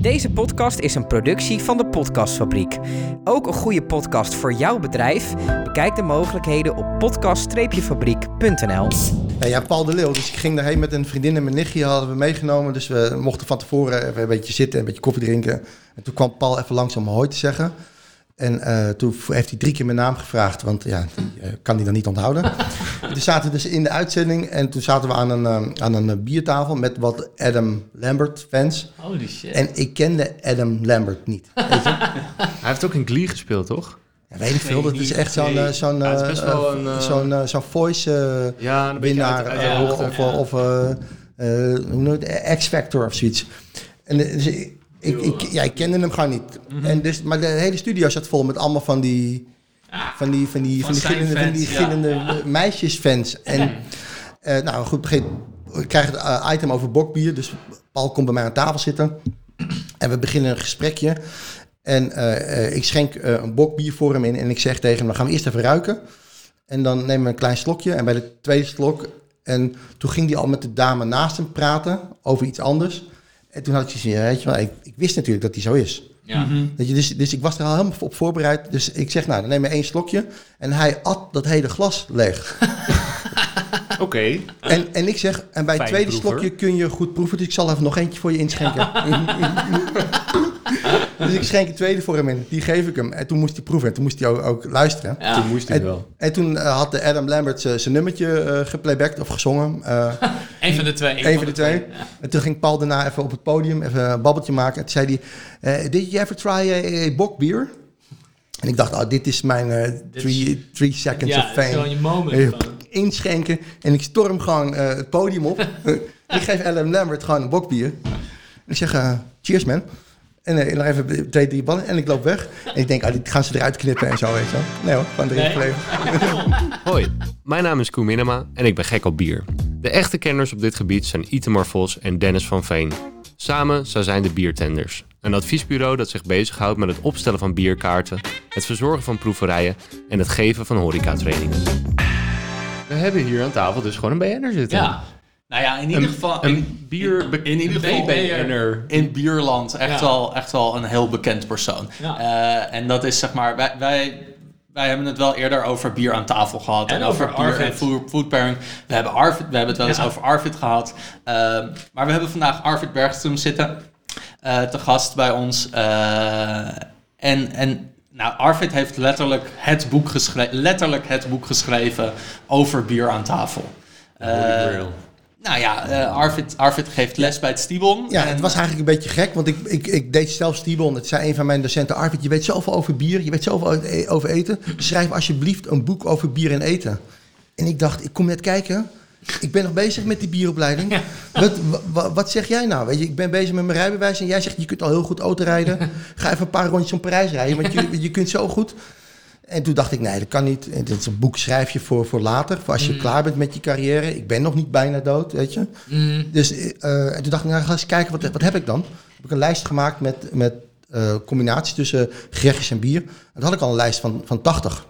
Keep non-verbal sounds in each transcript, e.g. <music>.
Deze podcast is een productie van de Podcastfabriek. Ook een goede podcast voor jouw bedrijf? Bekijk de mogelijkheden op podcast-fabriek.nl. Ja, Paul de Leeuw. Dus ik ging daarheen met een vriendin en mijn nichtje hadden we meegenomen. Dus we mochten van tevoren even een beetje zitten en een beetje koffie drinken. En toen kwam Paul even langs om hoi te zeggen. En eh, toen heeft hij drie keer mijn naam gevraagd, want ja, die eh, kan hij dan niet onthouden. Toen zaten we dus in de uitzending en toen zaten we aan een, eh, aan een biertafel met wat Adam Lambert fans. Holy shit. En ik kende Adam Lambert niet. Weet je? <laughs> Hij heeft ook in Glee gespeeld, toch? Ja, weet ik veel, Nee, dat is echt zo'n Nee. eh, zo'n Ja, het is eh, best wel eh, een, eh, zo'n eh, zo'n voice eh, Ja, winnaar uit, uit eh, hoogte. of, ja. of eh, eh, hoe noem je het, X-Factor of zoiets. En eh, dus ik, ik, ik, ja, ik kende hem gewoon niet. Mhm. en dus, maar de hele studio zat vol met allemaal van die, van die, van die, van Van die, gillende, van die gillende meisjesfans. En eh, nou goed, begin, we krijgen het eh, item over bokbier. Dus Paul komt bij mij aan tafel zitten. En we beginnen een gesprekje. En eh, ik schenk een bok bier voor hem in. En ik zeg tegen hem, dan gaan we eerst even ruiken. En dan nemen we een klein slokje. En bij de tweede slok... En toen ging hij al met de dame naast hem praten over iets anders. En toen had ik zoiets weet je wel, ik, ik wist natuurlijk dat hij zo is. Ja. Weet je, dus, dus ik was er al helemaal op voorbereid. Dus ik zeg, nou, dan neem je één slokje. En hij at dat hele glas leeg. <laughs> Oké. En, en ik zeg, en bij het tweede proever. slokje kun je goed proeven. Dus ik zal even nog eentje voor je inschenken. <laughs> <laughs> dus ik schenk een tweede voor hem in. Die geef ik hem. En toen moest hij proeven. En toen moest hij ook, ook luisteren. Ja. Toen moest hij En, wel. en toen eh, had de Adam Lambert zijn nummertje eh geplaybacked of gezongen. Eh <laughs> Eén van de twee. Eén van de twee. En toen ging Paul daarna even op het podium even een babbeltje maken. En toen zei hij, eh, did you ever try a, a bokbier? En ik dacht, oh, dit is mijn eh, three, three seconds Ja, of fame. gewoon je moment. Van- inschenken. En ik storm gewoon eh, het podium op. <laughs> ik geef Adam Lambert gewoon een bokbier. En ik zeg, eh, cheers man. En eh, nog even twee, drie ballen. En ik loop weg. En ik denk, oh, dit gaan ze eruit knippen en zo, weet je wel. Nee hoor, gewoon erin gebleven. <laughs> Hoi, mijn naam is Koen Minema en ik ben gek op bier. De echte kenners op dit gebied zijn Itemar Vos en Dennis van Veen. Samen zij zijn de Biertenders. Een adviesbureau dat zich bezighoudt met het opstellen van bierkaarten, het verzorgen van proeverijen en het geven van horecatrainingen. We hebben hier aan tafel dus gewoon een BN'er zitten. Ja. Nou ja, in ieder Een, geval... een bier... in ieder geval in bierland echt, wel, echt wel een heel bekend persoon. Ja. Eh, en dat is zeg maar, wij, wij, wij hebben het wel eerder over bier aan tafel gehad. En En, over, over bier Arvid. en food, food pairing. We hebben, Arvid, we hebben het wel eens Ja. over Arvid gehad. Ehm, maar we hebben vandaag Arvid Bergström zitten. eh, te gast bij ons. Eh, en, en nou, Arvid heeft letterlijk het, boek geschreven, letterlijk het boek geschreven over bier aan tafel. Nou ja, eh, Arvid, Arvid geeft les bij het Stibon. Ja, En- het was eigenlijk een beetje gek, want ik, ik, ik deed zelf Stibon. Het zei een van mijn docenten, Arvid, je weet zoveel over bier, je weet zoveel over- over eten. Schrijf alsjeblieft een boek over bier en eten. En ik dacht, ik kom net kijken. Ik ben nog bezig met die bieropleiding. Wat, wa- wat zeg jij nou? Weet je, ik ben bezig met mijn rijbewijs en jij zegt, je kunt al heel goed autorijden. Ga even een paar rondjes om Parijs rijden, want je, je kunt zo goed. En toen dacht ik, nee, dat kan niet. En dit is een boek schrijf je voor, voor later, voor als je klaar bent met je carrière. Ik ben nog niet bijna dood, weet je. Mm. Dus eh, en toen dacht ik, nou ga eens kijken, wat, wat heb ik dan? Heb ik een lijst gemaakt met, met eh, combinaties tussen gerechtjes en bier. En toen had ik al een lijst van, van 80.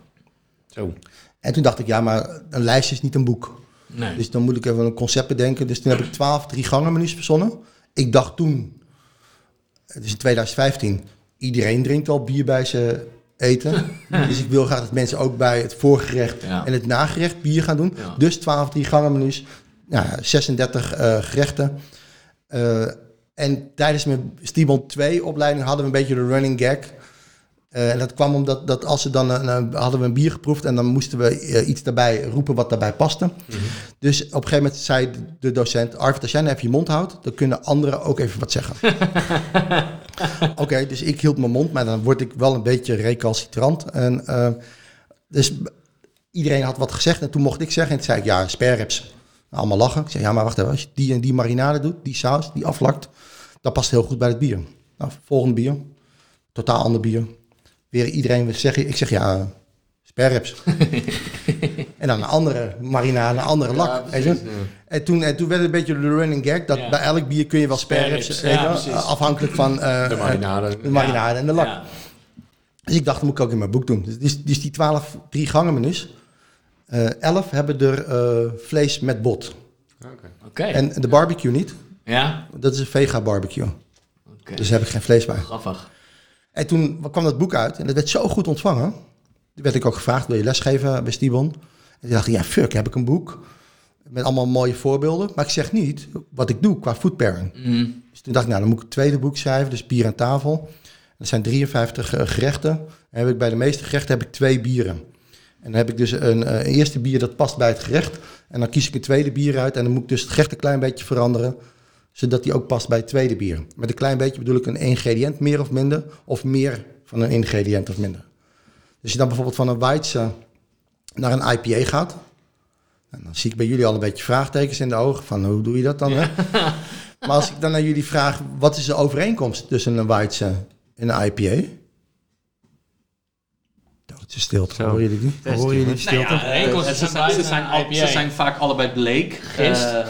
Zo. En toen dacht ik, ja, maar een lijst is niet een boek. Nee. Dus dan moet ik even een concept bedenken. Dus toen heb ik 12 drie gangen menus verzonnen. Ik dacht toen, het is in 2015, iedereen drinkt al bier bij zijn eten. <laughs> dus ik wil graag dat mensen ook bij het voorgerecht Ja. en het nagerecht bier gaan doen. Ja. Dus 12 drie gangen menus, nou, ja, 36 eh, gerechten. Eh, en tijdens mijn Stibon 2 opleiding hadden we een beetje de running gag. Eh, en dat kwam omdat dat als ze dan een, een- hadden we een bier geproefd en dan moesten we eh, iets daarbij roepen wat daarbij paste. Dus op een gegeven moment zei de, de docent: Arvid, als jij nou even je mond houdt, dan kunnen anderen ook even wat zeggen. <laughs> Oké, dus ik hield mijn mond, maar dan word ik wel een beetje recalcitrant. En, eh, dus iedereen had wat gezegd en toen mocht ik zeggen. En toen zei ik: Ja, sperrips. Allemaal lachen. Ik zei: Ja, maar wacht even. Als je die en die marinade doet, die saus, die aflakt, dat past heel goed bij het bier. Nou, volgende bier. Totaal ander bier. Weer iedereen wil zeggen. Ik zeg: Ja, sperrips. <laughs> en dan een andere marinade, een andere lak. weet je? En, toen, en toen werd het een beetje de running gag dat Ja. bij elk bier kun je wel ja, wel, precies. afhankelijk van eh, De marinade. de marinade en de lak. Ja. Dus ik dacht, dat moet ik ook in mijn boek doen. Dus, dus, die 12 drie gangen menus, eh 11 hebben er eh, vlees met bot. Oké. En de barbecue niet. Ja? Dat is een vega barbecue. Oké. Dus daar heb ik geen vlees bij. Grappig. En toen kwam dat boek uit en dat werd zo goed ontvangen. Toen werd ik ook gevraagd, wil je lesgeven bij Stibon? En toen dacht ik, ja fuck, heb ik een boek met allemaal mooie voorbeelden. Maar ik zeg niet wat ik doe qua food pairing. Mm. Dus toen dacht ik, nou dan moet ik het tweede boek schrijven, dus bier aan tafel. Dat zijn 53 eh, gerechten. En heb ik bij de meeste gerechten heb ik twee bieren. En dan heb ik dus een, eh, een eerste bier dat past bij het gerecht. En dan kies ik een tweede bier uit. En dan moet ik dus het gerecht een klein beetje veranderen. Zodat die ook past bij het tweede bier. Met een klein beetje bedoel ik een ingrediënt meer of minder. Of meer van een ingrediënt of minder. Dus als je dan bijvoorbeeld van een Weidse naar een IPA gaat. En dan zie ik bij jullie al een beetje vraagtekens in de ogen. Van hoe doe je dat dan? Hè? <laughs> Maar als ik dan naar jullie vraag, wat is de overeenkomst tussen een Weidse en een IPA? Doodse stilte, Zo. hoor je die? Hoor je die stilte? Nou ja, ze, ze zijn, ze, zijn, ze zijn vaak allebei bleek. Gist. Eh,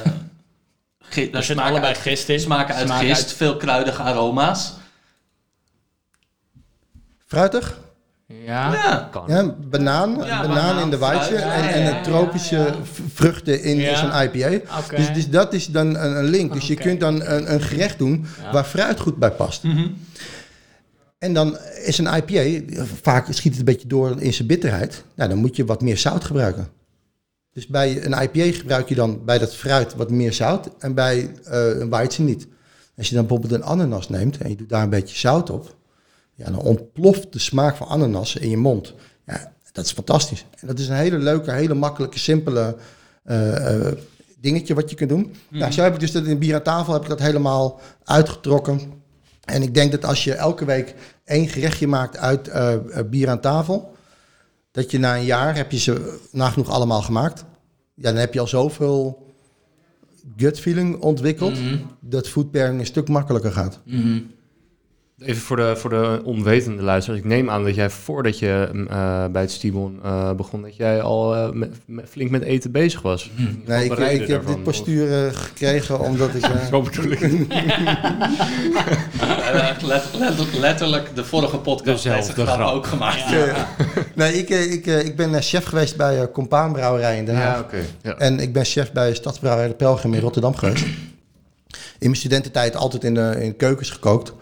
gi- Er zit smaken allebei uit- gist in. Smaken uit Smaken gist, uit- veel kruidige aroma's. Fruitig? Ja. Ja. Kan. Ja, banaan, Ja, banaan banaan, in de fruit. en, Ja, en een tropische ja, ja. v- vruchten in Ja. zo'n IPA. Dus, dus dat is dan een, een link. Dus je kunt dan een, een gerecht doen Ja. waar fruit goed bij past. Mhm. En dan is een IPA, vaak schiet het een beetje door in zijn bitterheid. Nou, dan moet je wat meer zout gebruiken. Dus bij een IPA gebruik je dan bij dat fruit wat meer zout en bij eh, een Weidse niet. Als je dan bijvoorbeeld een ananas neemt en je doet daar een beetje zout op, ja, dan ontploft de smaak van ananas in je mond. Ja, dat is fantastisch. En dat is een hele leuke, hele makkelijke, simpele eh, eh, dingetje wat je kunt doen. Nou, zo heb ik dus dat in bier aan tafel heb ik dat helemaal uitgetrokken. En ik denk dat als je elke week één gerechtje maakt uit bier aan tafel, dat je na een jaar heb je ze nagenoeg allemaal gemaakt. Ja, dan heb je al zoveel gut feeling ontwikkeld Mhm. dat food pairing een stuk makkelijker gaat. Mhm. Even voor de, voor de onwetende luisteraars. Ik neem aan dat jij voordat je mm, eh, bij het Stibon eh, begon, dat jij al eh, met- met- flink met eten bezig was. Mhm. Nee, ik, ik heb daarvan, dit postuur gekregen omdat ik... <laughs> eh, Zo bedoel ik. <laughs> Eh, let- let- letterlijk de vorige podcast heeft grap grap. ook gemaakt. nee, ik, ik, ik ben chef geweest bij uh, Compaan Brouwerij in Den Haag. Ja, oké. Ja. En ik ben chef bij Stadsbrouwerij de Pelgrim in Rotterdam geweest. In mijn studententijd altijd in de, in keukens gekookt.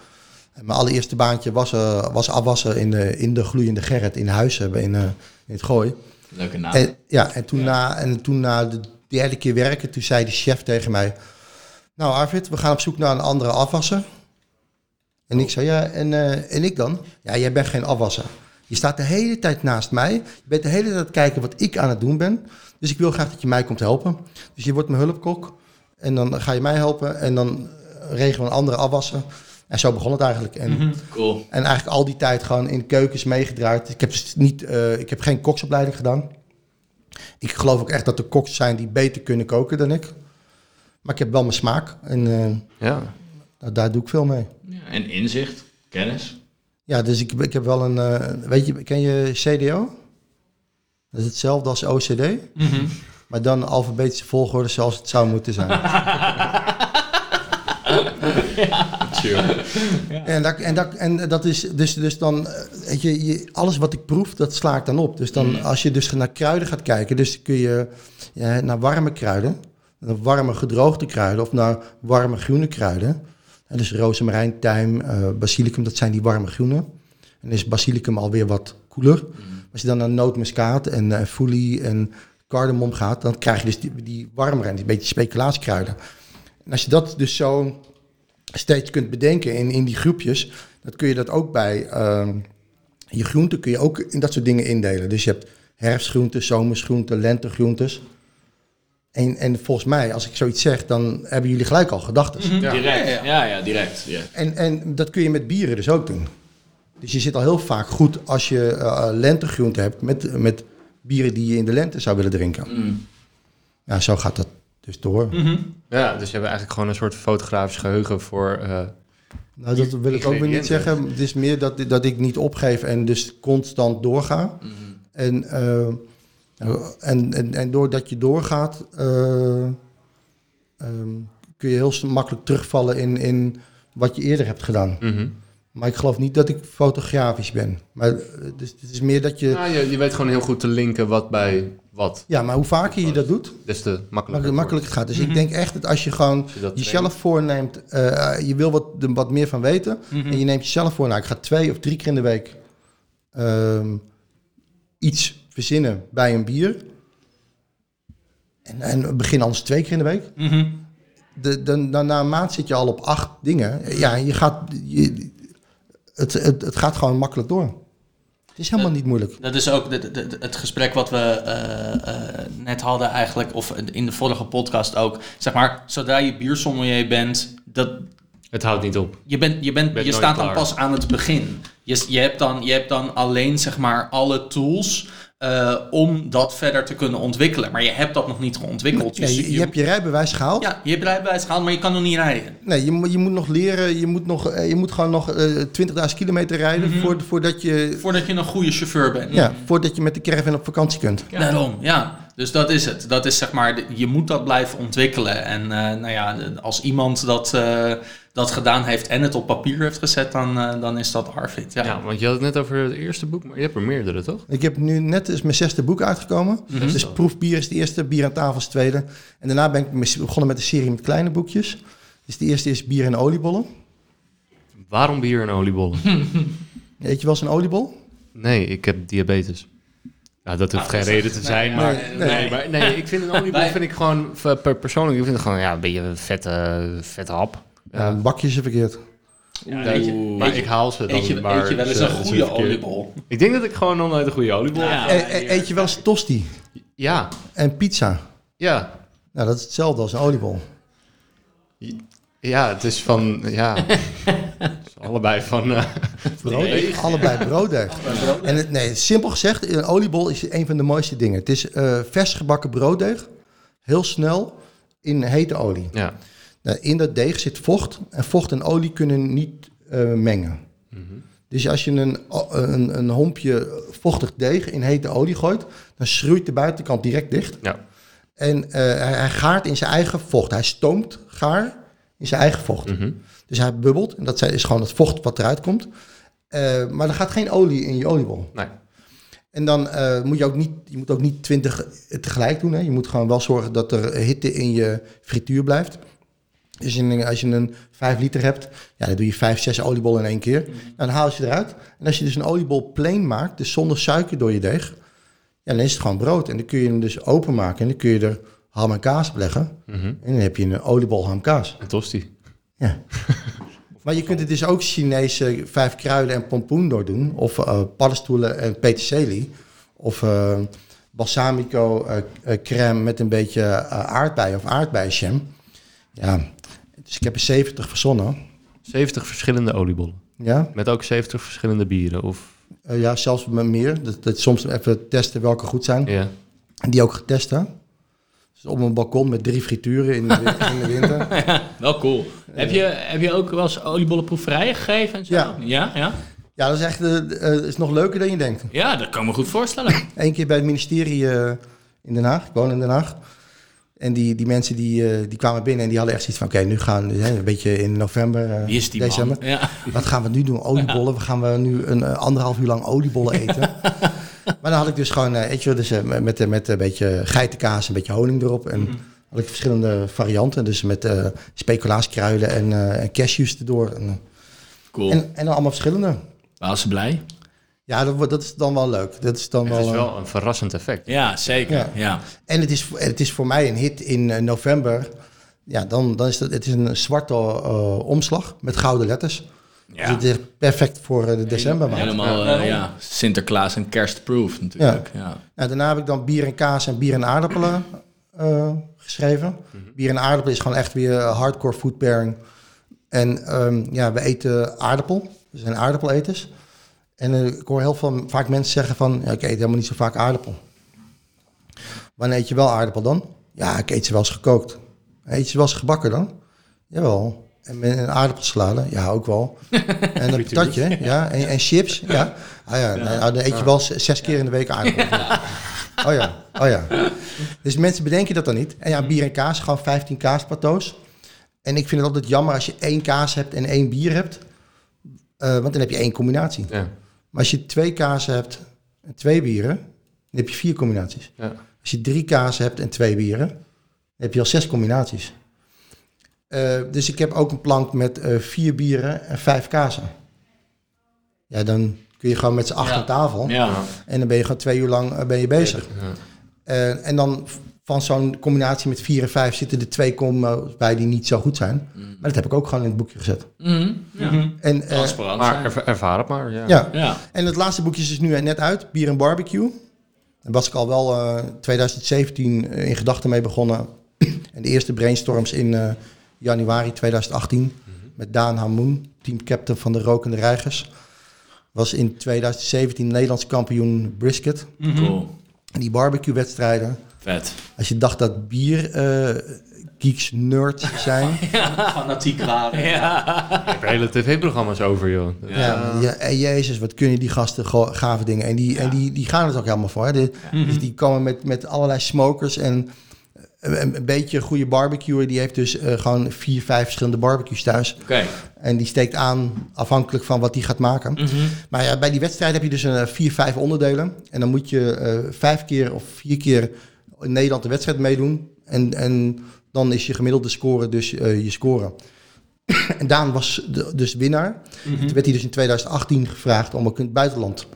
En mijn allereerste baantje was, eh, was afwassen in de, in de gloeiende Gerrit in huis hebben in, eh, in het Gooi. Leuke naam. En, ja, en toen, Na, en toen na de derde keer werken, toen zei de chef tegen mij... Nou Arvid, we gaan op zoek naar een andere afwasser. En ik zei, ja, en, eh, en ik dan? Ja, jij bent geen afwasser. Je staat de hele tijd naast mij. Je bent de hele tijd aan het kijken wat ik aan het doen ben. Dus ik wil graag dat je mij komt helpen. Dus je wordt mijn hulpkok. En dan ga je mij helpen. En dan regelen we een andere afwasser. En zo begon het eigenlijk. En, Cool. en eigenlijk al die tijd gewoon in keukens meegedraaid. Ik heb, dus niet, eh, ik heb geen koksopleiding gedaan. Ik geloof ook echt dat er koks zijn die beter kunnen koken dan ik. Maar ik heb wel mijn smaak. En eh, Ja. nou, daar doe ik veel mee. Ja, en inzicht, kennis. Ja, dus ik, ik heb wel een... eh, weet je, ken je CDO? Dat is hetzelfde als OCD. Mhm. Maar dan alfabetische volgorde zoals het zou moeten zijn. <laughs> <laughs> <laughs> En, dat, en, dat, en dat is dus, dus dan, eh, weet je, je, alles wat ik proef, dat sla ik dan op. Dus dan, als je dus naar kruiden gaat kijken, dus kun je ja, naar warme kruiden, naar warme gedroogde kruiden of naar warme groene kruiden. En dus rozemarijn, tijm, eh, basilicum, dat zijn die warme groene. En is basilicum alweer wat koeler. Als je dan naar nootmuskaat en uh, foelie en cardamom gaat, dan krijg je dus die, die warmere, die beetje speculatiekruiden. En als je dat dus zo steeds kunt bedenken in, in die groepjes, dan kun je dat ook bij uh, je groenten kun je ook in dat soort dingen indelen. Dus je hebt herfstgroenten, zomersgroenten, lentegroentes. En, en volgens mij, als ik zoiets zeg, dan hebben jullie gelijk al gedachten. Ja. Direct. Ja, ja, direct. Ja. En, en dat kun je met bieren dus ook doen. Dus je zit al heel vaak goed als je uh, lentegroenten hebt met, met bieren die je in de lente zou willen drinken. Mm. Ja, zo gaat dat dus door. Mm Ja, dus je hebt eigenlijk gewoon een soort fotografisch geheugen voor... Uh, nou, dat wil ik ook weer niet zeggen. Het is meer dat, dat ik niet opgeef en dus constant doorga. Mm. En, uh, en, en, en doordat je doorgaat, uh, um, kun je heel makkelijk terugvallen in, in wat je eerder hebt gedaan. Mm -hmm. Maar ik geloof niet dat ik fotografisch ben. Maar eh, dus, het is meer dat je... Nou, je, je weet gewoon heel goed te linken wat bij wat. Ja, maar hoe vaker je dat doet, Des te makkelijker. makkelijker het gaat. Dus ik denk echt dat als je gewoon Als je dat jezelf voorneemt... eh, je wil wat, er wat meer van weten... en je neemt jezelf voor... nou, ik ga twee of drie keer in de week... ehm, iets verzinnen bij een bier... En, en begin anders twee keer in de week. Mhm. De, dan, dan na een maand zit je al op acht dingen. Ja, je gaat, je, het, het, het gaat gewoon makkelijk door. Het is helemaal niet moeilijk. Dat is ook de, de- de- het gesprek wat we eh, eh, net hadden eigenlijk, of in de vorige podcast ook. Zeg maar, zodra je biersommelier bent, dat, Het houdt niet op. je, bent, je, bent, Bent je staat dan pas aan het begin. Je, je, hebt dan, je hebt dan alleen zeg maar alle tools eh, om dat verder te kunnen ontwikkelen. Maar je hebt dat nog niet geontwikkeld. Nee, Dus je, je hebt je rijbewijs gehaald. ja, je hebt rijbewijs gehaald, maar je kan nog niet rijden. Nee, je, moet- je moet nog leren. Je moet, nog, eh, je moet gewoon nog eh 20.000 kilometer rijden... voor, voordat, je, Voordat je een goede chauffeur bent. ja, voordat je met de caravan op vakantie kunt. Daarom, ja. Dus dat is het. Dat is zeg maar, je moet dat blijven ontwikkelen. En eh, nou ja, als iemand dat, eh, dat gedaan heeft en het op papier heeft gezet, dan, eh, dan is dat Arvid. Ja. Ja. want je had het net over het eerste boek, maar je hebt er meerdere, toch? Ik heb nu net is mijn zesde boek uitgekomen. Dus Proefbier is de eerste, Bier aan tafel is de tweede. En daarna ben ik begonnen met een serie met kleine boekjes. Dus de eerste is Bier en oliebollen. Waarom bier en oliebollen? <laughs> Eet je wel eens een oliebol? nee, ik heb diabetes. Ja, dat hoeft Ah, geen dat reden te zijn, maar... nee, maar nee, ik vind een oliebol <laughs> vind ik gewoon, persoonlijk, ik vind het gewoon ja, een beetje een vette, vette hap. Ja, Ja. een bakje is er verkeerd. Ja, je- maar je- ik haal ze dan Eet je, maar eet je wel eens een goede oliebol? Ik denk dat ik gewoon nog nooit een goede oliebol Ja. heb. E- e- eet je wel eens tosti Ja, en pizza? ja. Nou, dat is hetzelfde als een oliebol. Ja, het is van, ja... <laughs> is allebei van... eh, Brood, <laughs> allebei brooddeeg. En het, nee, simpel gezegd, een oliebol is een van de mooiste dingen. Het is eh, vers gebakken brooddeeg, heel snel in hete olie. ja. Nou, in dat deeg zit vocht en vocht en olie kunnen niet eh, mengen. Dus als je een, een, een hompje vochtig deeg in hete olie gooit, dan schroeit de buitenkant direct dicht. Ja. En eh, hij, hij gaart in zijn eigen vocht. Hij stoomt gaar in zijn eigen vocht. Mhm. Dus hij bubbelt en dat is gewoon het vocht wat eruit komt. Eh, maar er gaat geen olie in je oliebol. Nee. En dan eh, moet je ook niet, je moet ook niet twintig tegelijk doen. Hè. Je moet gewoon wel zorgen dat er hitte in je frituur blijft. Dus in- als je een 5 liter hebt, ja, dan doe je 5, 6 oliebollen in één keer. Dan haal je ze eruit. En als je dus een oliebol plain maakt, dus zonder suiker door je deeg, ja, dan is het gewoon brood. En dan kun je hem dus openmaken en dan kun je er ham en kaas op leggen. Mhm. En dan heb je een oliebol ham kaas. Een tosti. Ja. <laughs> maar je kunt het dus ook Chinese vijf kruiden en pompoen door doen. Of eh, paddenstoelen en peterselie. Of eh, balsamico eh, crème met een beetje eh, aardbei of aardbeienjam. Ja, dus ik heb er 70 verzonnen. 70 verschillende oliebollen. Ja, Met ook 70 verschillende bieren. Of, Eh, ja zelfs met meer. Dat, dat soms even testen welke goed zijn. ja. En die ook getest, hè. Dus op een balkon met drie frituren in de, wi- <laughs> in de winter. Wel cool. Heb je, heb je ook wel eens oliebollenproeverijen gegeven en zo? Ja. Ja, ja? Ja, dat is echt eh, eh, is nog leuker dan je denkt. Ja, dat kan me goed voorstellen. <laughs> Eén keer bij het ministerie eh, in Den Haag. Ik woon in Den Haag. En die, die mensen die, die kwamen binnen en die hadden echt zoiets van... oké, nu gaan we een beetje in november, Wie is die december. Ja. Wat gaan we nu doen? Oliebollen. We gaan we nu een anderhalf uur lang oliebollen <laughs> eten. Maar dan had ik dus gewoon, eh, weet je, wel, dus, eh, met, met een beetje geitenkaas, een beetje honing erop. En had ik verschillende varianten. Dus met eh speculaaskruiden en, eh en cashews erdoor. En, Cool. en, en dan allemaal verschillende. Was ze blij? Ja, dat, wordt- dat is dan wel leuk. Dat is dan Het wel, is wel een verrassend effect. Ja, zeker. Ja. Ja. En het is, het is voor mij een hit in november. Ja, dan, dan is het, het is een zwarte eh, omslag met gouden letters. Dus Ja. het is perfect voor eh, de decembermaand. Helemaal, Ja. eh, ja, Sinterklaas en kerstproof natuurlijk. Ja. Nou, daarna heb ik dan bier en kaas en bier en aardappelen eh, geschreven. Bier en aardappelen is gewoon echt weer hardcore food pairing. En ehm, ja, we eten aardappel. We zijn aardappeleters. En ik hoor heel veel, vaak mensen zeggen van... Ja, ik eet helemaal niet zo vaak aardappel. Wanneer eet je wel aardappel dan? Ja, ik eet ze wel eens gekookt. Eet je ze wel eens gebakken dan? Jawel. En met een aardappelsalade? Ja, ook wel. <laughs> En een patatje, ja. En, en chips, ja. Ah ja, nou, dan eet je wel zes keer in de week aardappel. <laughs> Oh ja, oh ja. Dus mensen bedenken dat dan niet. En ja, bier en kaas, gewoon 15 kaasplateaus. En ik vind het altijd jammer als je één kaas hebt en één bier hebt. Eh, want dan heb je één combinatie. Ja. Maar als je twee kazen hebt en twee bieren, dan heb je vier combinaties. Ja. Als je drie kazen hebt en twee bieren, dan heb je al zes combinaties. Eh, dus ik heb ook een plank met eh, vier bieren en vijf kazen. Ja, dan kun je gewoon met z'n acht Ja. aan tafel. Ja. En dan ben je gewoon twee uur lang eh, ben je bezig. Ja. Eh, en dan van zo'n combinatie met vier en vijf zitten er twee combo's bij die niet zo goed zijn. Maar dat heb ik ook gewoon in het boekje gezet. Ja. En, eh, Transparant Maar ervaar het maar. Ja. ja. Ja. En het laatste boekje is dus nu net uit, Bier en Barbecue. Daar was ik al wel eh 2017 in gedachten mee begonnen. <clears throat> en de eerste brainstorms in eh, januari 2018 met Daan Hamoen, teamcaptain van de Rokende Reigers. Was in 2017 Nederlands kampioen brisket. Cool. En die barbecue wedstrijden, Vet. als je dacht dat bier eh geeks nerds <laughs> zijn, Fanatiek waren. Ja. Ik heb hele tv-programma's over, joh. Ja, ja, en jezus, wat kunnen die gasten gave dingen. En die, en die, die gaan het ook helemaal voor. Hè. De- Dus die komen met, met allerlei smokers en een, een beetje goede barbecue. Die heeft dus eh, gewoon vier, vijf verschillende barbecues thuis. Oké. En die steekt aan afhankelijk van wat die gaat maken. Mhm. Maar ja, bij die wedstrijd heb je dus een, eh, vier, vijf onderdelen. En dan moet je eh, vijf keer of vier keer in Nederland de wedstrijd meedoen. En, en dan is je gemiddelde score dus je score. <clears throat> en Daan was de- dus winnaar. Toen werd hij dus in 2018 gevraagd om ook in het buitenland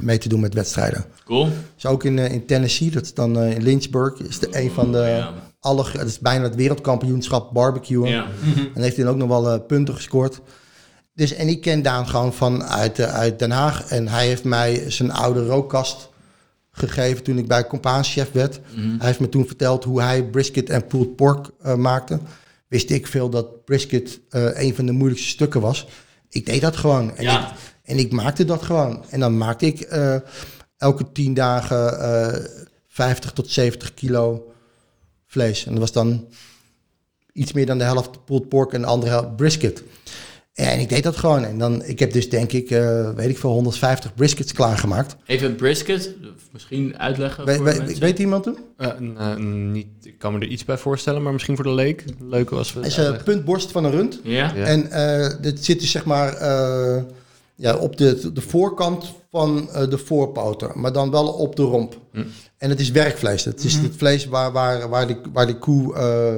mee te doen met wedstrijden. Cool. Dus ook in, eh, in Tennessee, dat is dan eh, in Lynchburg, is de een van de Ja. alle, dat is bijna het wereldkampioenschap barbecuen. Ja. En heeft hij ook nog wel eh, punten gescoord. Dus, en ik ken Daan gewoon van uit, uit Den Haag. En hij heeft mij zijn oude rookkast gegeven toen ik bij Compaanchef werd. Hij heeft me toen verteld hoe hij brisket en pulled pork maakte. Wist ik veel dat brisket een van de moeilijkste stukken was. Ik deed dat gewoon. En, Ja. ik, en ik maakte dat gewoon. En dan maakte ik eh, elke tien dagen eh 50 tot 70 kilo vlees. En dat was dan iets meer dan de helft pulled pork en de andere helft brisket. En ik deed dat gewoon. En dan, ik heb dus denk ik, eh, weet ik veel, 150 briskets klaargemaakt. Even brisket. Misschien uitleggen We, voor we- mensen. weet iemand? Eh, n- eh, niet, ik kan me er iets bij voorstellen, maar misschien voor de leek. Leuk was we. Het is een puntborst van een rund. Ja? Ja. En eh dit zit dus zeg maar eh, ja, op de, de voorkant van eh, de voorpoten, maar dan wel op de romp. Hm. En het is werkvlees. Het is het vlees waar, waar, waar, de, waar de koe eh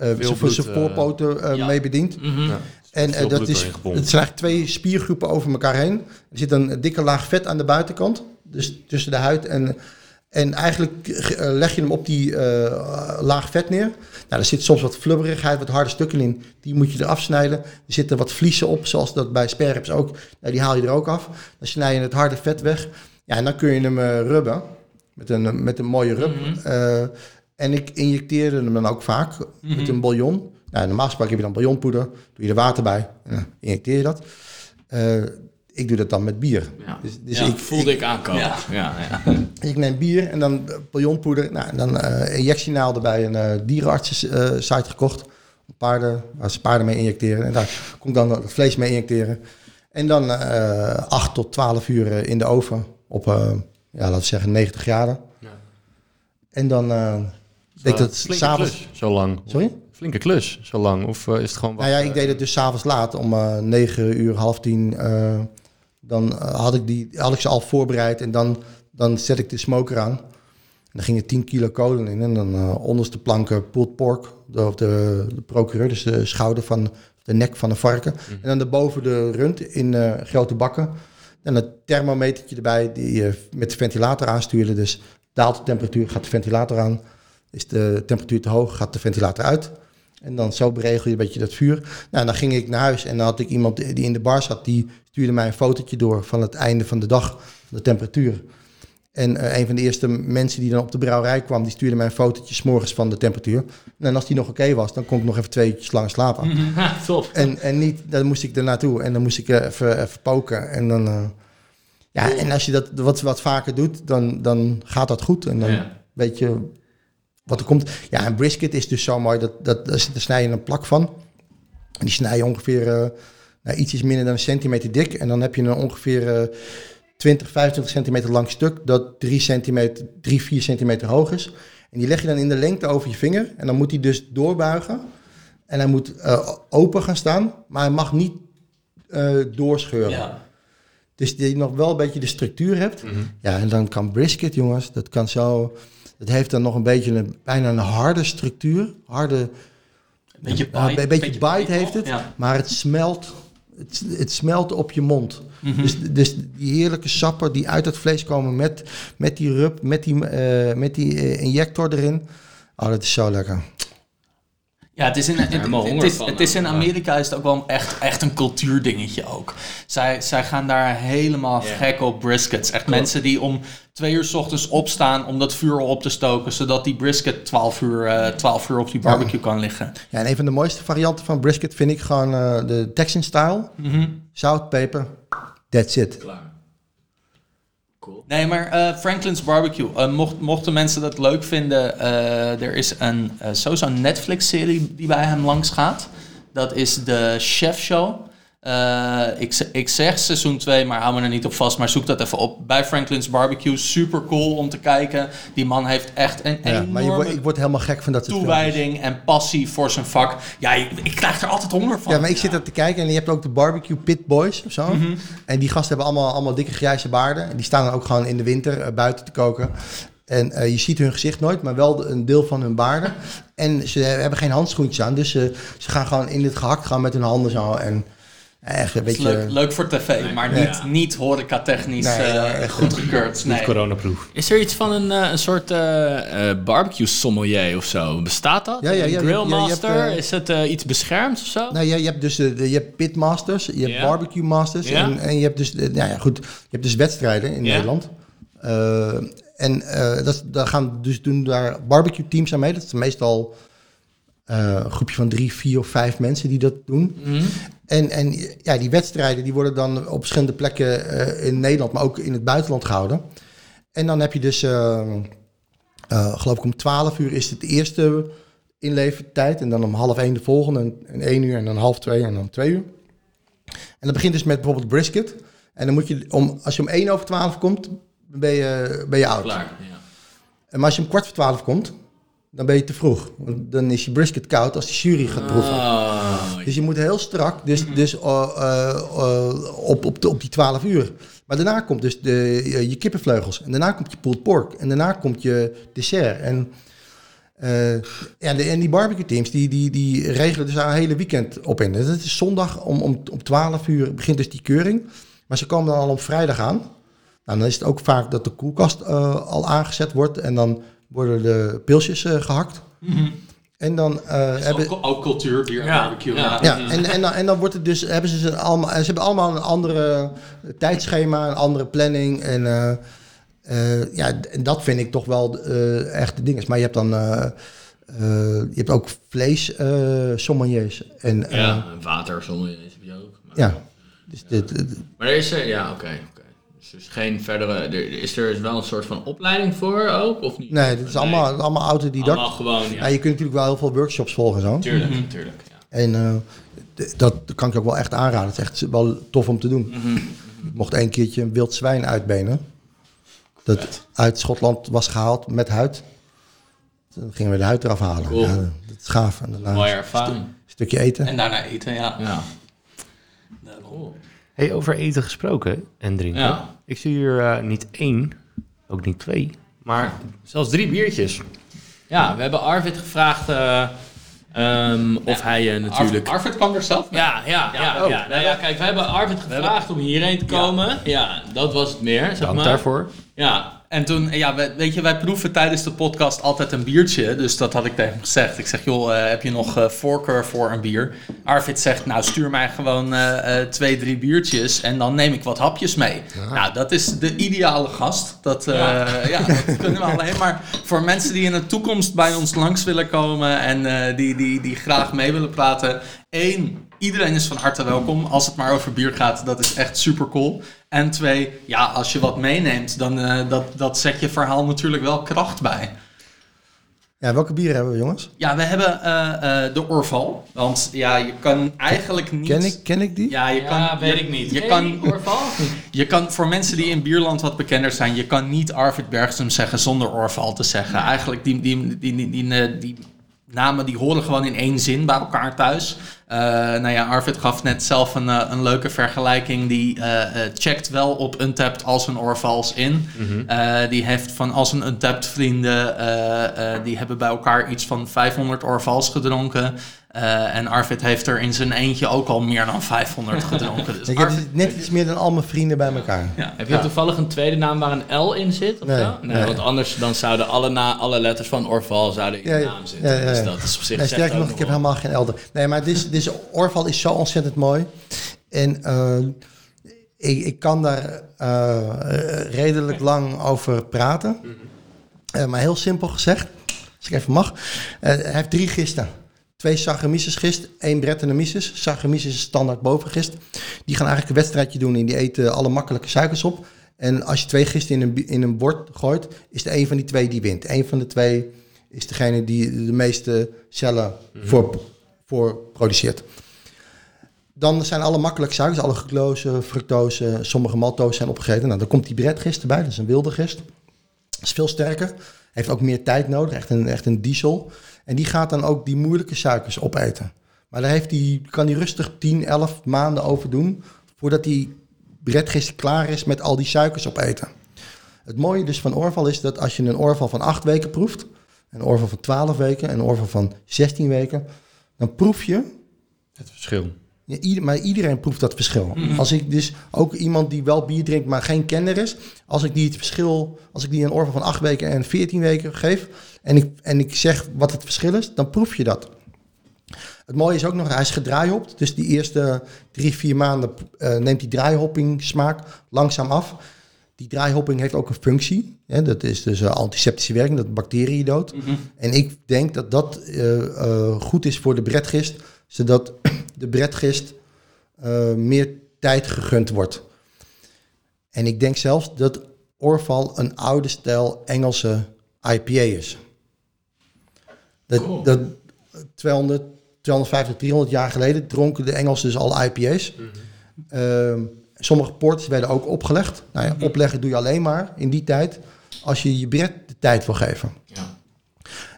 eh, Veel zijn voorpoten eh, ja. mee bedient. Mhm. Ja. En eh, dat is, het zijn eigenlijk twee spiergroepen over elkaar heen. Er zit een dikke laag vet aan de buitenkant, dus tussen de huid en... En eigenlijk eh, leg je hem op die eh, laag vet neer. Nou, er zit soms wat flubberigheid, wat harde stukken in. Die moet je eraf snijden. Er zitten wat vliezen op, zoals dat bij sperrips ook. Nou, die haal je er ook af. Dan snij je het harde vet weg. Ja, en dan kun je hem eh, rubben. Met een, met een mooie rub. Eh, en ik injecteerde hem dan ook vaak met een bouillon. Nou, normaal gesproken heb je dan bouillonpoeder. Doe je er water bij. En injecteer je dat. Ik doe dat dan met bier. Ja. Dus, dus Ja, ik, voelde ik aankomen. Ja. Ja. Ja, <laughs> ik neem bier en dan eh, bouillonpoeder. Nou, en dan eh injectienaalden bij een eh dierenartsen-site gekocht. Paarden, waar ze paarden mee injecteren. En daar kom ik dan het vlees mee injecteren. En dan eh 8 tot 12 uur in de oven. Op, eh, ja, laten we zeggen, 90 graden. Ja. En dan eh deed ik dat s'avonds... zo lang. Sorry? Flinke klus, zo lang. Of is het gewoon wat... Nou ja, ik deed het dus s'avonds laat, om eh 9 uur, half tien. eh, dan eh, had, ik die, had ik ze al voorbereid en dan, dan zet ik de smoker aan. En dan gingen 10 kilo kolen in en dan eh onderste planken pulled pork, de, of de, de procureur, dus de schouder van de nek van een varken. En dan daarboven de rund in eh, grote bakken. En een thermometertje erbij die je met de ventilator aanstuurde. Dus daalt de temperatuur, gaat de ventilator aan. Is de temperatuur te hoog, gaat de ventilator uit. En dan zo beregel je een beetje dat vuur. Nou, dan ging ik naar huis en dan had ik iemand die in de bar zat, die stuurde mij een fotootje door van het einde van de dag, de temperatuur. En eh, een van de eerste mensen die dan op de brouwerij kwam, die stuurde mij een fotootje 's morgens van de temperatuur. En als die nog oké was, dan kon ik nog even twee uurtjes lang slapen. <laughs> Top. En, en niet, dan moest ik er naartoe en dan moest ik eh, even, even poken. En dan, eh, ja, en als je dat wat, wat vaker doet, dan, dan gaat dat goed. En dan Ja. weet je wat er komt. Ja, en brisket is dus zo mooi, dat, dat, daar snij je een plak van. En die snij je ongeveer eh nou, ietsjes minder dan een centimeter dik. En dan heb je een ongeveer eh 20, 25 centimeter lang stuk dat 3 centimeter, 3, 4 centimeter hoog is. En die leg je dan in de lengte over je vinger. En dan moet hij dus doorbuigen. En hij moet eh, open gaan staan, maar hij mag niet eh, doorscheuren. Ja. Dus die nog wel een beetje de structuur hebt. Ja, en dan kan brisket, jongens, dat kan zo... Het heeft dan nog een beetje een, bijna een harde structuur. Harde, Beetje bite. een beetje bite heeft het. Ja. Maar het smelt, het, het smelt op je mond. Mhm. dus, dus die heerlijke sappen die uit het vlees komen met, met die rub, met die, eh, met die eh, injector erin. Oh, dat is zo lekker. Ja, het is in, het, is, het is in. Amerika is het ook wel echt, echt een cultuurdingetje ook. Zij, zij gaan daar helemaal gek op briskets. Echt mensen die om twee uur s ochtends opstaan om dat vuur op te stoken, zodat die brisket 12 uur, eh 12 uur op die barbecue kan liggen. Ja, en een van de mooiste varianten van brisket vind ik gewoon eh, de Texan style. Mhm. Zout, peper, that's it. Klaar. Nee, maar eh, Franklin's Barbecue. eh, mocht, mochten mensen dat leuk vinden, eh, er is een sowieso een Netflix-serie die bij hem langs gaat. Dat is de Chef Show. Eh, ik, ik zeg seizoen 2, maar hou me er niet op vast. Maar zoek dat even op. Bij Franklin's Barbecue. Super cool om te kijken. Die man heeft echt een Ja, maar je wordt, ik word helemaal gek van dat soort toewijding en passie voor zijn vak. Ja, ik, ik krijg er altijd honger van. Ja, maar ik zit er te kijken en je hebt ook de barbecue pit boys of zo. Mhm. En die gasten hebben allemaal, allemaal dikke grijze baarden. En die staan dan ook gewoon in de winter eh, buiten te koken. En eh, je ziet hun gezicht nooit, maar wel een deel van hun baarden. En ze hebben geen handschoentjes aan, dus ze, ze gaan gewoon in het gehakt gaan met hun handen zo. En echt een Dat is beetje... leuk, leuk voor tv, maar niet, Ja. niet horeca-technisch Nee, eh, goedgekeurd. Nee. Coronaproof. Is er iets van een, eh, een soort eh, eh, barbecue sommelier of zo? Bestaat dat? Ja, ja, ja, grillmaster? hebt, is het eh, iets beschermd of zo? Nou, je, je hebt dus de, de- je hebt pitmasters, je hebt barbecue masters Ja. en, en je hebt dus, de- nou ja, goed, je hebt dus wedstrijden in. Nederland. En eh, dat, daar gaan dus doen daar barbecue teams aan mee. Dat is meestal eh, een groepje van drie, vier of vijf mensen die dat doen. Mhm. En, en ja, die wedstrijden die worden dan op verschillende plekken eh, in Nederland, maar ook in het buitenland gehouden. En dan heb je dus, eh, geloof ik om 12 uur is het eerste inlevertijd. En dan om half één de volgende. En, en één uur en dan half twee en dan twee uur. En dat begint dus met bijvoorbeeld brisket. En dan moet je, om, als je om één over 12 komt, ben je, ben je oud. Klaar, ja. En maar als je om kwart voor 12 komt, dan ben je te vroeg. Want dan is je brisket koud als de jury gaat proeven. Oh, Dus je moet heel strak, dus, dus uh, uh, uh, op, op, de, op die 12 uur. Maar daarna komt dus de, je, je kippenvleugels. En daarna komt je pulled pork. En daarna komt je dessert. En, ja, de, en die barbecue teams, die, die, die regelen dus daar een hele weekend op in. Dus het is zondag om, om, om 12 uur begint dus die keuring. Maar ze komen dan al op vrijdag aan. Nou, dan is het ook vaak dat de koelkast al aangezet wordt. En dan worden de pilsjes uh, gehakt. Mm -hmm. En dan uh, hebben ook, ook cultuur, bier Ja, barbecue. ja. Ja. ja, en, en, dan, en dan wordt het dus, hebben ze, ze, allemaal, ze hebben allemaal een andere tijdschema, een andere planning. En uh, uh, ja, en dat vind ik toch wel uh, echt de ding. Maar je hebt dan, uh, je hebt ook vlees sommeliers. En, ja, water sommeliers heb je ook. Maar, ja. Dus dit, dit, maar er is ja, oké. Okay, okay. Dus, dus geen verdere, er, is er wel een soort van opleiding voor ook, of niet? Nee, dit is allemaal, nee. allemaal autodidact. Allemaal gewoon, ja. ja. Je kunt natuurlijk wel heel veel workshops volgen zo. Tuurlijk, mm-hmm. tuurlijk, ja. En uh, dat kan ik ook wel echt aanraden. Het is echt wel tof om te doen. Mm-hmm. Ik mocht een keertje een wild zwijn uitbenen. Dat uit Schotland was gehaald met huid. Dan gingen we de huid eraf halen. Cool. Ja, dat is gaaf. En daarna Mooie ervaring. Een stukje eten. En daarna eten, ja. ja. Cool. Hey, over eten gesproken en drinken. Ja. Ik zie hier uh, niet één, ook niet twee, maar zelfs drie biertjes. Ja, we hebben Arvid gevraagd uh, um, of ja, hij uh, natuurlijk... Arvid, Arvid kwam er zelf mee. Ja, ja, ja. ja, oh. ja. Nou ja kijk, we hebben Arvid gevraagd hebben... om hierheen te komen. Ja. ja, dat was het meer, zeg Dank maar. daarvoor. Ja, en toen, ja, weet je, wij proeven tijdens de podcast altijd een biertje. Dus dat had ik tegen hem gezegd. Ik zeg, joh, uh, heb je nog uh, voorkeur voor een bier? Arvid zegt, nou, stuur mij gewoon uh, twee, drie biertjes. En dan neem ik wat hapjes mee. Ja. Nou, dat is de ideale gast. Dat, ja. ja. dat kunnen we alleen maar voor mensen die in de toekomst bij ons langs willen komen. En die, die, die graag mee willen praten. Eén, iedereen is van harte welkom. Als het maar over bier gaat, dat is echt super cool. En twee, ja, als je wat meeneemt, dan uh, dat, dat zet je verhaal natuurlijk wel kracht bij. Ja, welke bieren hebben we, jongens? Ja, we hebben uh, uh, de Orval. Want ja, je kan eigenlijk niet... Ken ik, ken ik die? Ja, je kan, ja, weet je, ik niet. Je Ken kan, Orval? <laughs> je kan, voor mensen die in Bierland wat bekender zijn, je kan niet Arvid Bergström zeggen zonder Orval te zeggen. Eigenlijk die, die, die, die, die, die namen die horen gewoon in één zin bij elkaar thuis. Eh nou ja, Arvid gaf net zelf een, eh, een leuke vergelijking. Die eh, eh, checkt wel op Untapped als een Orvals in. Eh, die heeft van als een Untapped vrienden, eh, eh, die hebben bij elkaar iets van 500 Orvals gedronken. Eh, en Arvid heeft er in zijn eentje ook al meer dan 500 <laughs> gedronken. Dus Ik heb Arvid- net iets meer dan al mijn vrienden bij elkaar. ja. Heb je toevallig een tweede naam waar een L in zit? Of Nee, zo? nee, nee. want anders dan zouden alle, na, alle letters van Orval zouden in Ja, de naam zitten. ja, ja, ja. Dus dat is op zich sterker nog, ik heb helemaal geen elder. Nee, maar dit, dit Orval is zo ontzettend mooi. En eh, ik, ik kan daar eh, redelijk lang over praten. Eh, maar heel simpel gezegd, als ik even mag. Eh, hij heeft drie gisten. Twee Saccharomyces gist, één Brettanomyces. Saccharomyces is standaard bovengist. Die gaan eigenlijk een wedstrijdje doen en die eten alle makkelijke suikers op. En als je twee gisten in een, in een bord gooit, is er één van die twee die wint. Eén van de twee is degene die de meeste cellen voor, voor produceert. Dan zijn alle makkelijke suikers, alle glucose, fructose, sommige maltose zijn opgegeten. Nou, dan komt die bredgist erbij, dat is een wilde gist. Dat is veel sterker, heeft ook meer tijd nodig, echt een, echt een diesel. En die gaat dan ook die moeilijke suikers opeten. Maar daar heeft die, kan hij rustig 10, 11 maanden over doen, voordat die bredgist klaar is met al die suikers opeten. Het mooie dus van Orval is dat als je een Orval van 8 weken proeft, een Orval van 12 weken en een Orval van 16 weken, dan proef je Het verschil. ja, ieder- maar iedereen proeft dat verschil. Als ik dus ook iemand die wel bier drinkt, maar geen kenner is, als ik die het verschil, als ik die een orval van 8 weken en 14 weken geef en ik, en ik zeg wat het verschil is, dan proef je dat. Het mooie is ook nog, hij is gedraaihopt. Dus die eerste drie, vier maanden eh, neemt die draaihopping smaak langzaam af. Die draaihopping heeft ook een functie. Hè, dat is dus eh, antiseptische werking, dat bacteriën doodt. En ik denk dat dat eh, eh, goed is voor de bredgist, zodat <clears throat> de bredgist meer tijd gegund wordt. En ik denk zelfs dat Orval een oude stijl Engelse IPA is. Dat, dat 200, 250, 300 jaar geleden dronken de Engelsen dus al IPA's. Ehm, sommige ports werden ook opgelegd. Nou ja, opleggen doe je alleen maar in die tijd als je je bret de tijd wil geven. Ja.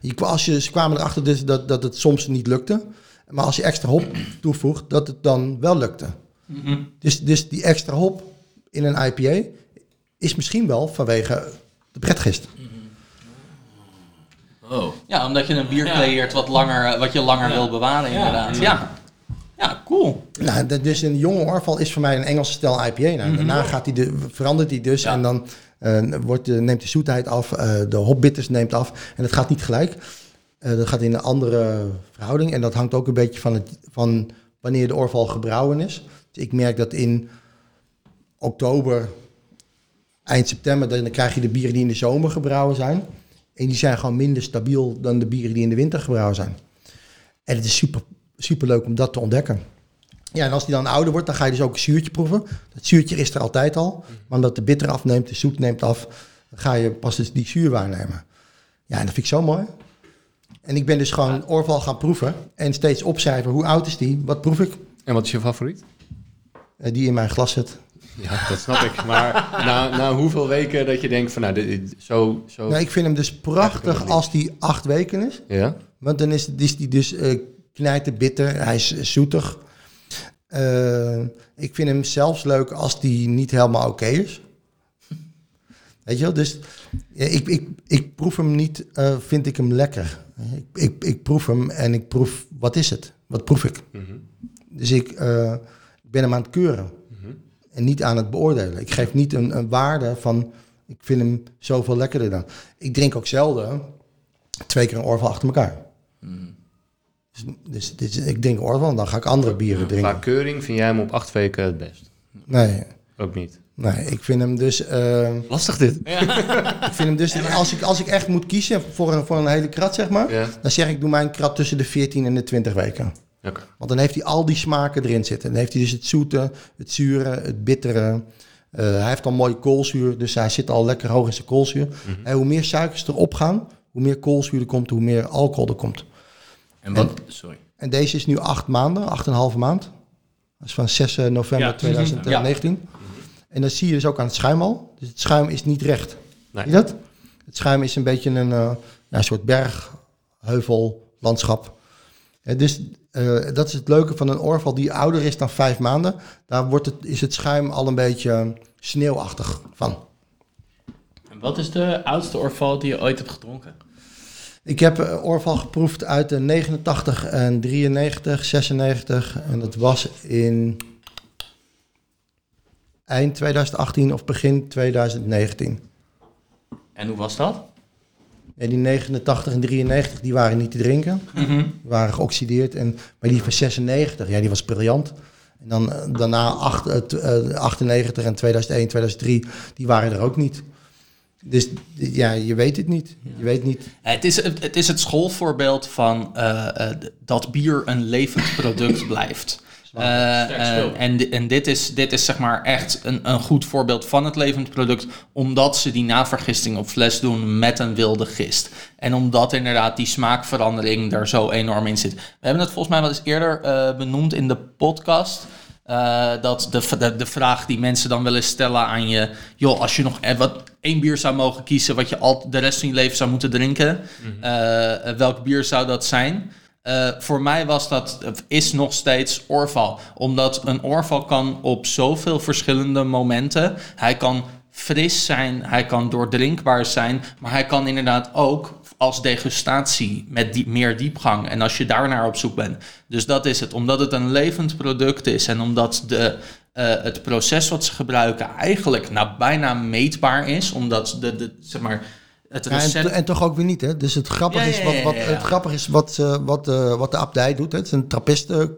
Je, als je, ze kwamen erachter dus dat, dat het soms niet lukte. Maar als je extra hop toevoegt, dat het dan wel lukte. Dus, dus die extra hop in een IPA is misschien wel vanwege de pretgist. Oh. Ja, omdat je een bier creëert wat, langer, wat je langer Ja. wil bewaren, inderdaad. Ja. ja, cool. Nou, dat- dus een jonge Orval is voor mij een Engelse stijl IPA. Nou, Daarna gaat die de, verandert hij dus Ja. en dan eh, wordt de, neemt de zoetheid af, eh, de hopbitters neemt af. En het gaat niet gelijk. Eh, dat gaat in een andere verhouding. En dat hangt ook een beetje van, het, van wanneer de Orval gebrouwen is. Dus ik merk dat in oktober, eind september, dan krijg je de bieren die in de zomer gebrouwen zijn. En die zijn gewoon minder stabiel dan de bieren die in de winter gebrouwen zijn. En het is super, super leuk om dat te ontdekken. Ja, en als die dan ouder wordt, dan ga je dus ook een zuurtje proeven. Dat zuurtje is er altijd al. Maar omdat de bitter afneemt, de zoet neemt af, dan ga je pas dus die zuur waarnemen. Ja, en dat vind ik zo mooi. En ik ben dus gewoon Orval gaan proeven. En steeds opschrijven, hoe oud is die? Wat proef ik? En wat is je favoriet? Eh, die in mijn glas zit. Ja, dat snap ik. Maar na, na hoeveel weken dat je denkt van nou, dit, zo... zo Nou, ik vind hem dus prachtig als die acht weken is. Ja? Want dan is, is die dus eh knijter bitter. Hij is zoetig. Eh, ik vind hem zelfs leuk als die niet helemaal oké is. Weet je wel? Dus ja, ik, ik, ik proef hem niet, eh, vind ik hem lekker. Ik, ik, ik proef hem en ik proef, wat is het? Wat proef ik? Dus ik eh, ben hem aan het keuren. En niet aan het beoordelen. Ik geef niet een, een waarde van, ik vind hem zoveel lekkerder dan. Ik drink ook zelden twee keer een Orval achter elkaar. Dus, dus, dus ik drink Orval en dan ga ik andere bieren drinken. keuring vind jij hem op acht weken het best? Nee, Ook niet. nee, ik vind hem dus... eh, Lastig dit. <laughs> ik vind hem dus als, ik, als ik echt moet kiezen voor een, voor een hele krat, zeg maar... Ja. dan zeg ik, doe mijn krat tussen de 14 en de 20 weken. Oké. Want dan heeft hij al die smaken erin zitten. Dan heeft hij dus het zoete, het zure, het bittere. Eh, hij heeft al mooi koolzuur, dus hij zit al lekker hoog in zijn koolzuur. En hoe meer suikers erop gaan, hoe meer koolzuur er komt, hoe meer alcohol er komt. En wat... Sorry. En deze is nu acht maanden, acht en een halve maand. Dat is van 6 november Ja. 2019. En dat zie je dus ook aan het schuim al. Dus het schuim is niet recht. Nee. Zie je dat? Het schuim is een beetje een, eh, een soort bergheuvel landschap. Eh, dus eh, dat is het leuke van een orval die ouder is dan vijf maanden. Daar wordt het, is het schuim al een beetje eh, sneeuwachtig van. En wat is de oudste orval die je ooit hebt gedronken? Ik heb eh, orval geproefd uit de 89 en 93, 96. En dat was in eind 2018 of begin 2019. En hoe was dat? En die 89 en 93 die waren niet te drinken. Die waren geoxideerd. En, maar die van 96, ja, die was briljant. En dan eh, daarna acht- eh, t- 98 en 2001, 2003, die waren er ook niet. Dus ja, je weet het niet. Je weet niet. Het is het, is het schoolvoorbeeld van eh, eh, dat bier een levend product <laughs> blijft. Eh, eh, en en dit, is, dit is zeg maar echt een, een goed voorbeeld van het levend product, omdat ze die navergisting op fles doen met een wilde gist. En omdat inderdaad die smaakverandering er zo enorm in zit. We hebben het volgens mij wel eens eerder eh, benoemd in de podcast. Eh, dat de, de, de vraag die mensen dan willen stellen aan je, joh, als je nog eh, wat, één bier zou mogen kiezen wat je al de rest van je leven zou moeten drinken, eh, eh, welk bier zou dat zijn? Voor mij was dat, is nog steeds Orval. Omdat een Orval kan op zoveel verschillende momenten. Hij kan fris zijn, hij kan doordrinkbaar zijn. Maar hij kan inderdaad ook als degustatie met die, meer diepgang. En als je daar naar op zoek bent. Dus dat is het. Omdat het een levend product is. En omdat de, eh, het proces wat ze gebruiken eigenlijk nou, bijna meetbaar is. Omdat de, de, zeg maar, het Ja, en, recept... en toch ook weer niet. Hè? Dus het grappige Ja, is wat, wat. Het grappige is wat, ze- wat, eh, wat de abdij doet. Hè? Het is een trappisten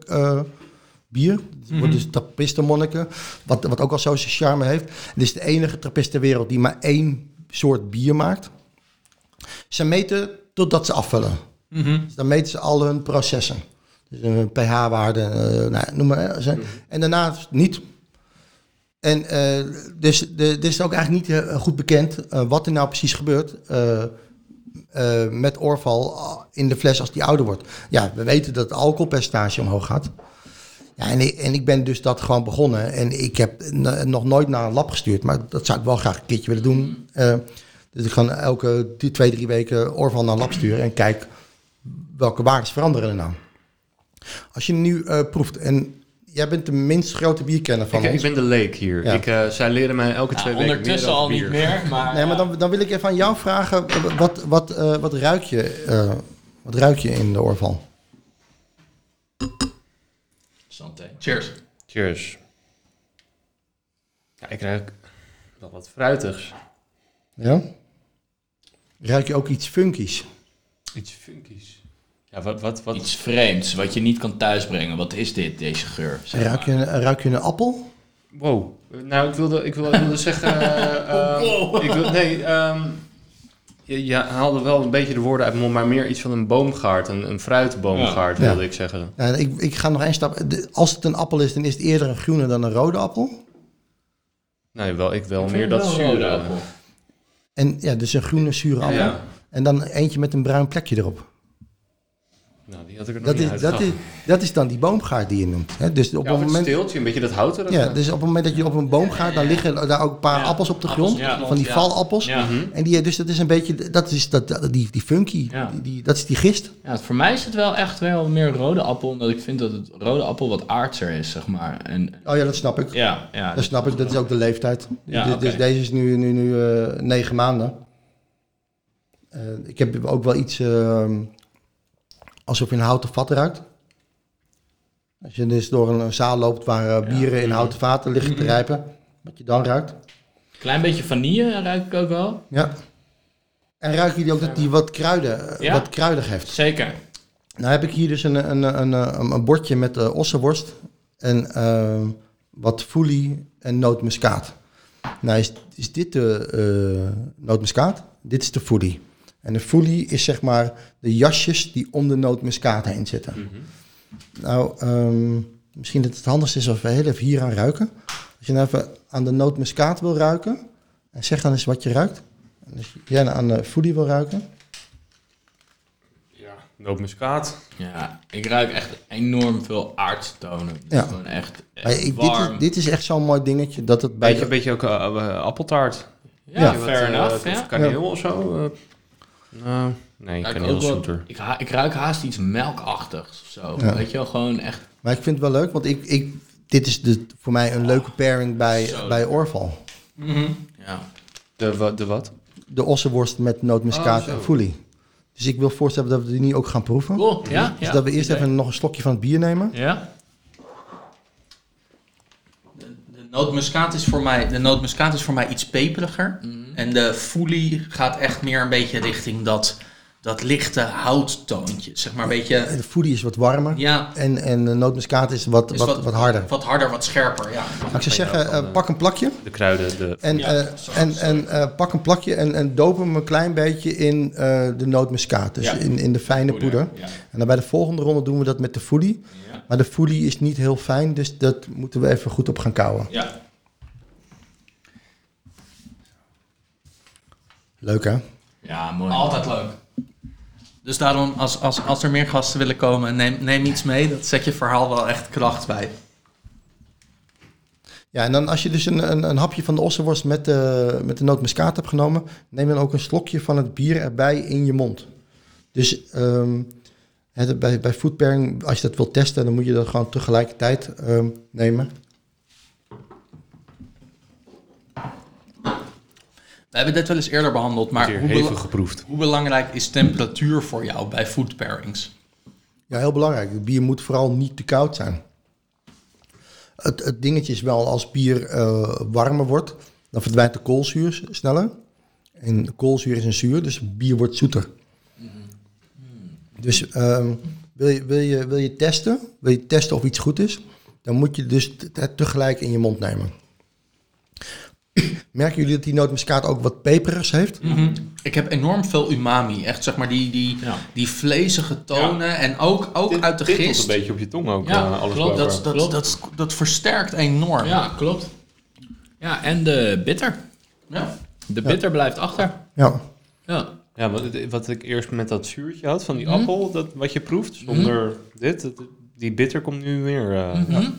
bier. Het Mhm. wordt dus trappistenmonniken. Wat, wat ook al zo zijn charme heeft. Het is de enige trappist ter wereld die maar één soort bier maakt. Ze meten totdat ze afvullen. Mhm. Dus dan meten ze al hun processen. Dus een pH-waarde, eh, nou, noem maar. ze- En daarna niet. En eh, dus de, er is ook eigenlijk niet eh, goed bekend wat er nou precies gebeurt met orval in de fles als die ouder wordt. Ja, we weten dat het alcoholpercentage omhoog gaat. Ja, en, ik, en ik ben dus dat gewoon begonnen. En ik heb nog nooit naar een lab gestuurd, maar dat zou ik wel graag een keertje willen doen. Eh, dus ik ga elke die twee, drie weken orval naar een lab sturen en kijk welke waarden veranderen er nou. Als je nu eh, proeft, en jij bent de minst grote bierkenner van Ik, ik ben de leek hier. Ja. Ik, eh, zij leren mij elke twee weken meer ondertussen al bier. niet meer, maar... Nee, maar dan, dan wil ik even aan jou vragen, wat, wat, eh, wat, ruik, je, eh, wat ruik je in de oorval? Santé. Cheers. Cheers. Ja, ik ruik wel wat fruitigs. Ja? Ruik je ook iets funkies? Iets funkies. Ja, wat, wat, wat? Iets vreemds, wat je niet kan thuisbrengen. Wat is dit, deze geur? zeg Ruik je, ruik je een appel? Wow. Nou, ik wilde, ik wilde, ik wilde zeggen... <laughs> ehm, ik wil, nee, ehm, je, je haalde wel een beetje de woorden uit mijn mond, maar meer iets van een boomgaard. Een, een fruitboomgaard, Ja. wilde ik zeggen. Ja, ik, ik ga nog één stap. de- Als het een appel is, dan is het eerder een groene dan een rode appel. Nee, wel, ik wel Ik meer dat zure. appel. En ja, dus een groene zure appel. En dan eentje met een bruin plekje erop. Nou, die had ik er nog Dat niet is, dat, is, dat is dan die boomgaard die je noemt. Hè? Dus op ja, het of het moment... steeltje, een beetje dat houten. Ja, dus op het moment dat je op een boom gaat, dan liggen daar ook een paar Ja, appels op de grond. van die ja. valappels. Ja. Mhm. En die, dus dat is een beetje, dat is dat, die, die funky, Ja. die, die- dat is die gist. Ja, voor mij is het wel echt wel meer rode appel, omdat ik vind dat het rode appel wat aardser is, zeg maar. En Oh ja, dat snap ik. ja, ja. Dat snap ik, dat is ook de leeftijd. Ja, dus, dus deze is nu, nu, nu eh, negen maanden. Eh, ik heb ook wel iets eh, alsof je een houten vat ruikt. Als je dus door een zaal loopt waar eh, bieren in houten vaten liggen te rijpen, wat je dan ruikt. Klein beetje vanille ruik ik ook wel. Ja. En ruik je die ook dat die wat kruiden, eh, Ja. wat kruidig heeft? Zeker. Nou heb ik hier dus een, een, een, een, een bordje met eh, ossenworst en eh, wat foelie en nootmuskaat. Nou is, is dit de nootmuskaat, dit is de foelie. En de foelie is zeg maar de jasjes die om de nootmuskaat heen zitten. Nou, ehm, misschien dat het handigst is als we heel even hier aan ruiken. Als je nou even aan de nootmuskaat wil ruiken, en zeg dan eens wat je ruikt. En als jij aan de foelie wil ruiken. Ja, nootmuskaat. Ja, ik ruik echt enorm veel aardtonen. Ja. Gewoon echt, echt Maar ik- dit, warm. is, dit is echt zo'n mooi dingetje dat het bij Beetje, de, beetje ook eh, eh, appeltaart. ja, ja. Fair eh, enough. of Ja. kaneel of zo. eh. Nou, Nee, ruik ook wel- ik, ha- ik ruik haast iets melkachtigs of zo. Ja. Weet je wel, gewoon echt... Maar ik vind het wel leuk, want ik, ik, dit is de, voor mij een leuke pairing bij, Zo. bij Orval. Ja. De, wa- de wat? De ossenworst met nootmuskaat Oh, zo. en foelie. Dus ik wil voorstellen dat we die nu ook gaan proeven. Cool, ja. Dus ja. dat we eerst Idee. even nog een slokje van het bier nemen. Ja? De nootmuskaat is voor mij, de nootmuskaat is voor mij iets peperiger. Mhm. En de foelie gaat echt meer een beetje richting dat, dat lichte houttoontje. Zeg maar een beetje... En de foodie is wat warmer. Ja, En, en de nootmuskaat is wat, is wat, wat, harder. Wat harder, wat scherper, ja. Maar ik zou zeggen, eh, pak een plakje. De kruiden, de... En, Ja, eh, sorry, en, sorry. en eh, pak een plakje en, en doop hem een klein beetje in eh, de nootmuskaat. Dus Ja. in, in de fijne poeder. Ja. En dan bij de volgende ronde doen we dat met de foodie. Ja. Maar de foodie is niet heel fijn, dus dat moeten we even goed op gaan kouwen. ja. Leuk hè? Ja, mooi. Altijd leuk. Dus daarom, als, als, als er meer gasten willen komen, neem, neem iets mee. Dat zet je verhaal wel echt kracht bij. Ja, en dan als je dus een, een, een hapje van de ossenworst met de, met de nootmuskaat hebt genomen, neem dan ook een slokje van het bier erbij in je mond. Dus het, bij, bij food pairing, als je dat wilt testen, dan moet je dat gewoon tegelijkertijd ehm, nemen. We hebben dit wel eens eerder behandeld, maar hoe, bela- geproefd. hoe belangrijk is temperatuur voor jou bij food pairings? Ja, heel belangrijk. Het bier moet vooral niet te koud zijn. Het, het dingetje is wel, als bier eh, warmer wordt, dan verdwijnt de koolzuur sneller. En koolzuur is een zuur, dus bier wordt zoeter. Dus ehm, wil, je, wil, je, wil je testen, wil je testen of iets goed is, dan moet je dus tegelijk in je mond nemen. <coughs> Merken jullie dat die nootmuskaat ook wat peperigs heeft? Ik heb enorm veel umami. Echt zeg maar die, die, Ja. die vlezige tonen. En ook, ook uit de gist. een beetje op je tong ook, Ja, eh, alles klopt. Dat, dat, dat, dat, versterkt enorm. Ja, klopt. Ja, en de bitter. Ja. De bitter blijft achter. Ja. Ja. Ja, wat, wat ik eerst met dat zuurtje had van die Mhm. appel, dat, wat je proeft, zonder dit, die bitter komt nu weer eh, Mhm.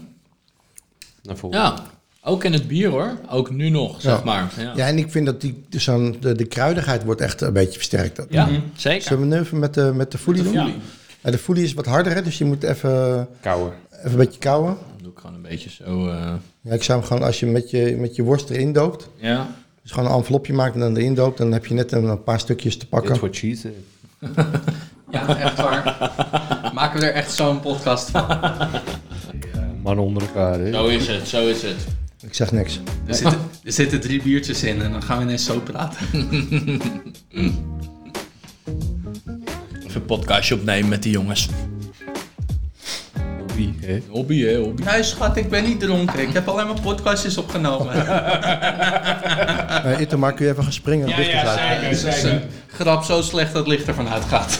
naar voren. ja, ook in het bier hoor. Ook nu nog, zeg Ja. maar. Ja, ja, en ik vind dat die, dus de, de kruidigheid wordt echt een beetje versterkt. Ja, zeker. Zullen we nu even met de, met de foelie doen? Ja. Ja, de foelie is wat harder, hè, dus je moet even, Kouwer. even een beetje kouwen. Dan doe ik gewoon een beetje zo. eh, Ja, ik zou hem gewoon, als je met je, met je worst erin doopt, ja. dus gewoon een envelopje maakt en dan erin doopt, dan heb je net een, een paar stukjes te pakken. what she said. Ja, echt waar. Maken we er echt zo'n podcast van. <laughs> Mannen onder elkaar, hè? Zo is het, zo is het. Ik zeg niks. Er zitten, er zitten drie biertjes in en dan gaan we ineens zo praten. <laughs> Even een podcastje opnemen met die jongens. Wie, hè? Hobby, hè, hobby. Nee, schat, ik ben niet dronken. Ik heb alleen maar podcastjes opgenomen. <laughs> Uh, Itamar, kun je even gaan springen? Ja, Het is een grap zo slecht dat het licht ervan uitgaat.